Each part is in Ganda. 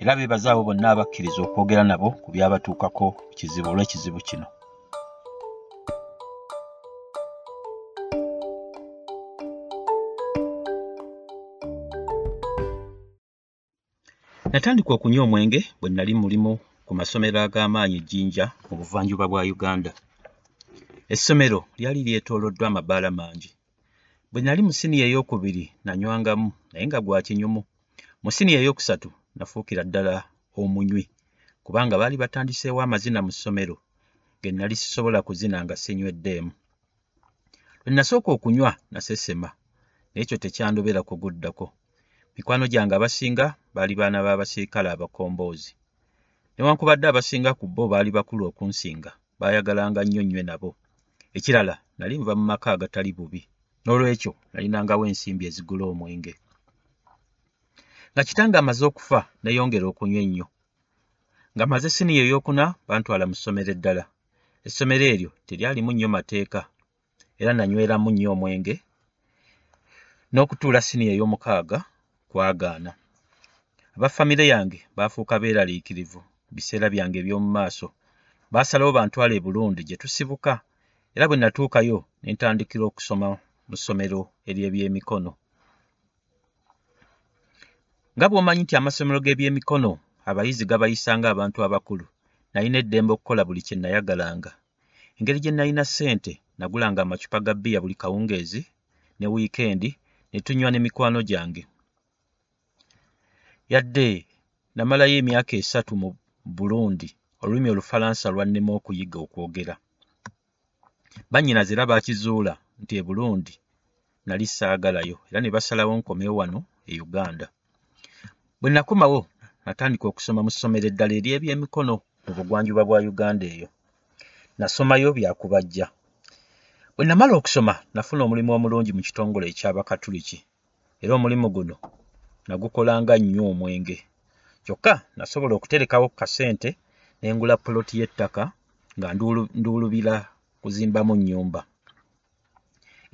era beebaza abo bonna abakkiriza okwogera nabo ku byabatuukako kizibu olw'ekizibu kino. Natandika okunywa omwenge bwe nali mulimu ku masomero ag'amaanyi jjinja mu buvanjuba bwa uganda. Essomero lyali lyetooloddwa amabaala mangi. Bwe nali mu siniya ey'okubiri nanywangamu naye nga gwa kinyumu. Mu siniya ey'okusatu nafuukira ddala omunywi kubanga baali batandiseewo amazina mu ssomero ge nali sisobola kuzina nga sinyweddemu lwe nasooka okunywa nasesema n'ekyo tekyandobera kuguddako. Mikwano gyange abasinga baali baana b'abasirikale abakomboozi newankubadde abasinga ku bo baali bakulu okunsinga baayagalanga nnyo nnywe nabo. Ekirala nali nva mu maka agatali bubi n'olwekyo nalinangawo ensimbi ezigula omwenge nga kitange amaze okufa neyongera okunywa ennyo. Nga maze siniya ey'okuna bantwala mu ssomero eddala. Essomero eryo teryalimu nnyo mateeka era nanyweramu nnyo omwenge n'okutuula siniya ey'omukaaga kwagaana. Abafamire yange baafuuka beeraliikirivu biseera byange eby'omu maaso. Baasalawo bantwale e burundi gye tusibuka era bwe natuukayo ne ntandikira okusoma mu ssomero ery'ebyemikono nga bw'omanyi nti amasomero g'ebyemikono abayizi gabayisa ng'abantu abakulu nalina eddembe okukola buli kye nayagalanga engeri gye nalina ssente nagulanga amacupa ga bbiya buli kawungeezi ne wiikendi ne tunywa ne mikwano gyange. Yadde namalayo emyaka esatu mu burundi olulimi olufalansa lwannema okuyiga okwogera. Bannyinaze era baakizuula nti e burundi nali saagalayo era ne basalawo nkomewo wano e uganda bwe nakomawo natandika okusoma mu ssomero eddala ery'ebyemikono mu bugwanjuba bwa uganda eyo. Nasomayo byakubajja. Bwe namala okusoma nafuna omulimu omulungi mu kitongole eky'abakatuliki era omulimu guno nagukolanga nnyo omwenge. Kyokka nasobola okuterekawo ku kasente ne ngula puloti y'ettaka nga nduulubira kuzimbamu nnyumba.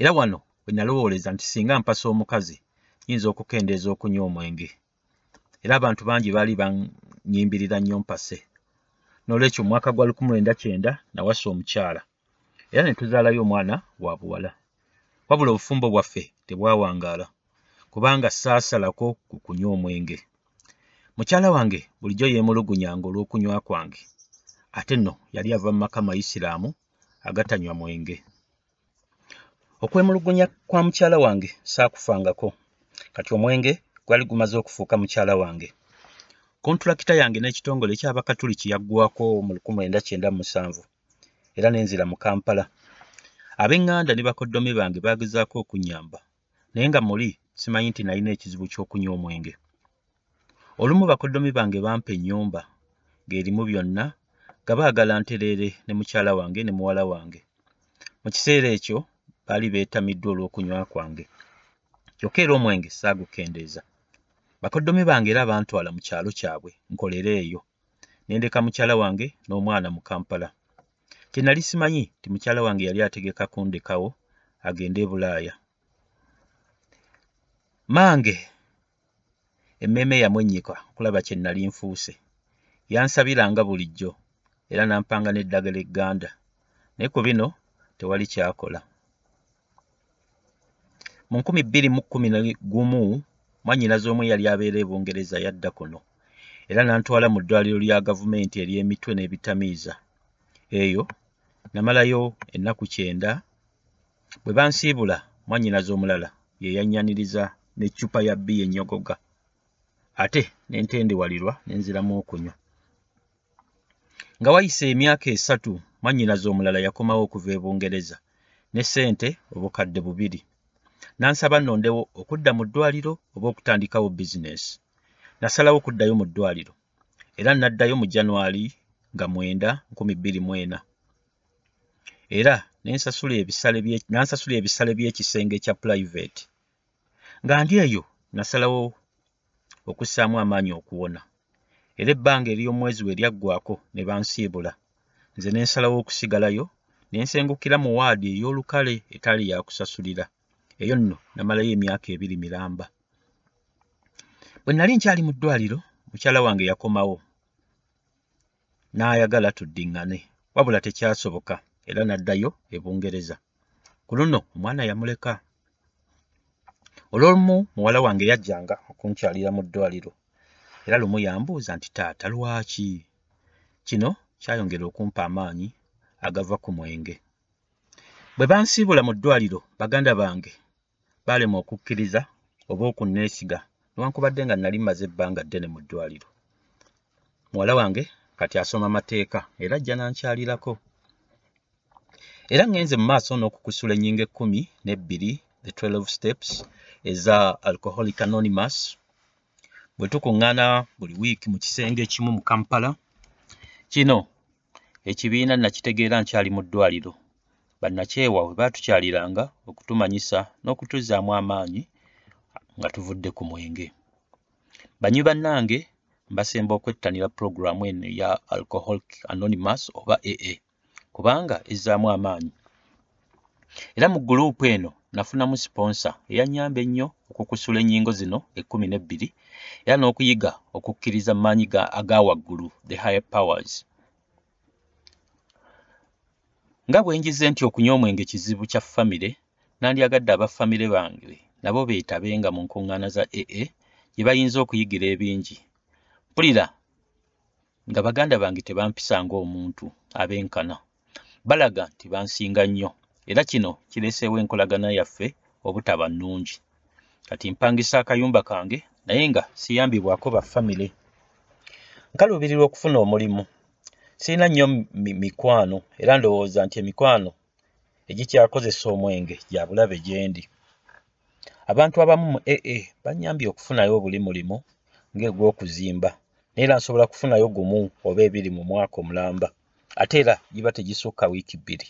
Era wano bwe nalowooleza nti singa mpasa omukazi nnyinza okukendeeza okunywa omwenge era abantu bangi baali bannyimbirira nnyo mpase. N'olwekyo mu mwaka gwa lukumi lwenda kyenda nawasa omukyala era ne tuzaalayo omwana wa buwala. Wabula obufumbo bwaffe tebwawangaala kubanga saasalako ku kunywa omwenge. Mukyala wange bulijjo yeemulugunyanga olw'okunywa kwange ate nno yali ava mu maka mayisiraamu agatanywa mwenge. Okwemulugunya kwa mukyala wange saakufangako kati omwenge gwali gumaze okufuuka mukyala wange. Kontulakita yange n'ekitongole ekyabakatuliki yaggwako mu lukumi lwenda kyenda mu musanvu era nenzira mu kampala. Ab'eŋŋanda ne bakoddomi bange baagezaako okunnyamba naye nga muli simanyi nti nalina ekizibu ky'okunywa omwenge. Olumu bakoddomi bange bampa ennyumba ng'erimu byonna nga baagala ntereere ne mukyala wange ne muwala wange. Mu kiseera ekyo baali beetamiddwa olw'okunywa kwange. Kyokka era omwenge saagukendeeza bakoddomi bange era bantwala mu kyalo kyabwe nkolere eyo. Ne ndeka mukyala wange n'omwana mu kampala. Kye nali simanyi nti mukyala wange yali ategeka kundekawo agende e bulaaya. Mange emmeeme yamwennyika okulaba kye nali nfuuse yansabiranga bulijjo era nampanga n'eddagala egganda. Naye ku bino tewali kyakola. Mu nkumi bbiri mu kkumi na gumu mwannyinaze omu yali abeera e bungereza yadda kuno era n'antwala mu ddwaliro lya gavumenti ery'emitwe n'ebitamiiza. Eyo namalayo ennaku kyenda bwe bansiibula mwannyinaze omulala ye yannyaniriza n'eccupa ya bbiya ennyogoga ate ne ntendewalirwa ne nziramu okunywa. Nga wayise emyaka esatu mwannyinaze omulala yakomawo okuva e bungereza ne ssente obukadde bubiri n'ansaba nnondewo okudda mu ddwaliro oba okutandikawo bizinesi nasalawo okuddayo mu ddwaliro era naddayo mu januwali nga mwenda nkumi bbiri mu ena era nansasula ebisale by'ekisenge kya pulayiveti nga ndi eyo nasalawo okussaamu amaanyi okuwona. Era ebbanga ery'omwezi we lyaggwako ne bansiibula. Nze ne nsalawo okusigalayo ne nsengukira mu waadi ey'olukale etaali yakusasulira eyo nno namalayo emyaka ebiri miramba. Bwe nali nkyali mu ddwaliro mukyala wange yakomawo. N'ayagala tuddiŋŋane wabula tekyasoboka era n'addayo e bungereza. Ku luno omwana yamuleka. Olw'olumu muwala wange yajjanga okunkyalira mu ddwaliro. Era lumu yambuuza nti taata lwaki? Kino kyayongera okumpa amaanyi agava ku mwenge. Bwe bansiibula mu ddwaliro baganda bange baalema okukkiriza oba okunneesiga newankubadde nga nali mmaze ebbanga ddene mu ddwaliro. Muwala wange kati asoma mateeka era ajja nankyalirako. Era ŋŋenze mu maaso n'okukusula ennyingo ekkumi n'ebbiri the 12 steps eza alcoholic anonymous. Bwe tukuŋŋaana buli wiiki mu kisenge ekimu mu kampala kino ekibiina nakitegeera nkyali mu ddwaliro bannakyewa bwe baatukyaliranga okutumanyisa n'okutuzaamu amaanyi nga tuvudde ku mwenge. Banywi bannange mbasemba okwettanira pulogulaamu eno eya alcoholic anonymous oba aa kubanga ezzaamu amaanyi. Era mu guluupu eno nafunamu siponsa eyanyamba ennyo okukusula ennyingo zino ekkumi n'ebbiri era n'okuyiga okukkiriza maanyi aga waggulu the higher powers nga bwe njize nti okunywa omwenge kizibu kya famire nandyagadde abafamire bange nabo beetabenga mu nkuŋŋaana za aa gye bayinza okuyigira ebingi. Mpulira nga baganda bange tebampisa ng'omuntu abenkana. Balaga nti bansinga nnyo era kino kireeseewo enkolagana yaffe obutaba nnungi. Kati mpangisa akayumba kange naye nga siyambibwako bafamire. Nkaluubirirwa okufuna omulimu sirina nnyo mikwano era ndowooza nti emikwano egikyakozesa omwenge gya bulabe gye ndi. Abantu abamu mu aa bannyambye okufunayo obuli mulimu ng'egw'okuzimba naye era nsobola kufunayo gumu oba ebiri mu mwaka omulamba ate era giba tegisukka wiiki bbiri.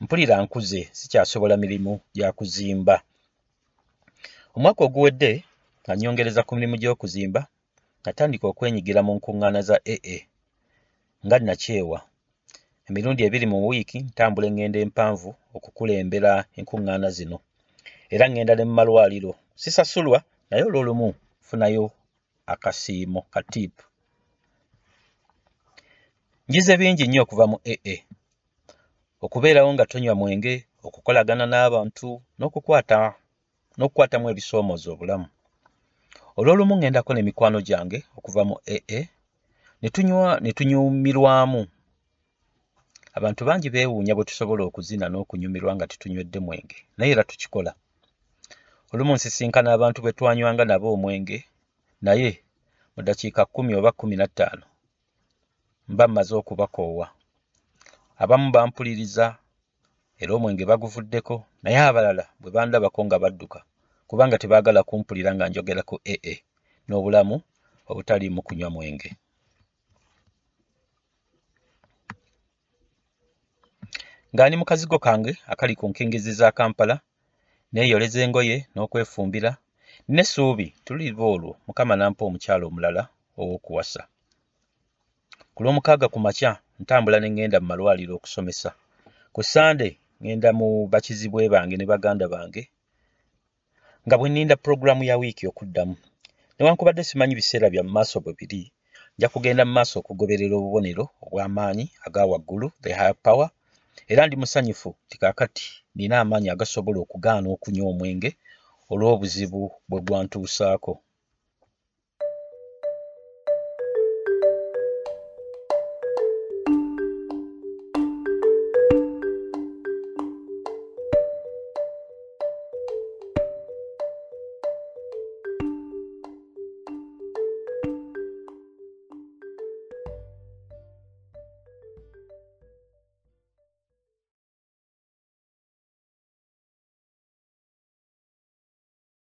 Mpulira nkuze sikyasobola mirimu gya kuzimba. Omwaka oguwedde nga nnyongereza ku mirimu gy'okuzimba natandika okwenyigira mu nkuŋŋaana za aa nga nakyewa emirundi ebiri mu wiiki ntambula eŋŋenda empanvu okukulembera enkuŋŋaana zino. Era ŋŋenda ne mu malwaliro. Sisasulwa naye olw'olumu nfunayo akasiimo ka tiipu njize bingi nnyo okuva mu aa okubeerawo nga tonywa mwenge okukolagana n'abantu n'okukwata n'okukwatamu ebisoomooza obulamu. Olw'olumu ŋŋendako ne mikwano gyange okuva mu aa ne tunywa ne tunyumirwamu. Abantu bangi beewuunya bwe tusobola okuzina n'okunyumirwa nga tetunywedde mwenge naye era tukikola. Olumu nsisinkana abantu bwe twanywanga nabo omwenge naye mu ddakiika kkumi oba kkumi na ttaano mba mmaze okubakoowa. Abamu bampuliriza era omwenge baguvuddeko naye abalala bwe bandabako nga badduka kubanga tebaagala kumpulira nga njogera ku aa n'obulamu obutaliimu kunywa mwenge ng'ani mu kazigo kange akali ku nkengezi za kampala? Neeyoleza engoye n'okwefumbira? N'essuubi tuliva olwo mukama nampa omukyalo omulala ow'okuwasa. Ku lw'omukaaga ku makya ntambula ne ŋŋenda mu malwaliro okusomesa. Ku sande ŋŋenda mu bakizibwe bange ne baganda bange nga bwe nninda pulogulaamu ya wiiki okuddamu. Newankubadde simanyi biseera bya mu maaso bwe biri nja kugenda mu maaso okugoberera obubonero obw'amaanyi aga waggulu the higher power era ndi musanyufu nti kaakati nina amaanyi agasobola okugaana okunywa omwenge olw'obuzibu bwe gwantuusaako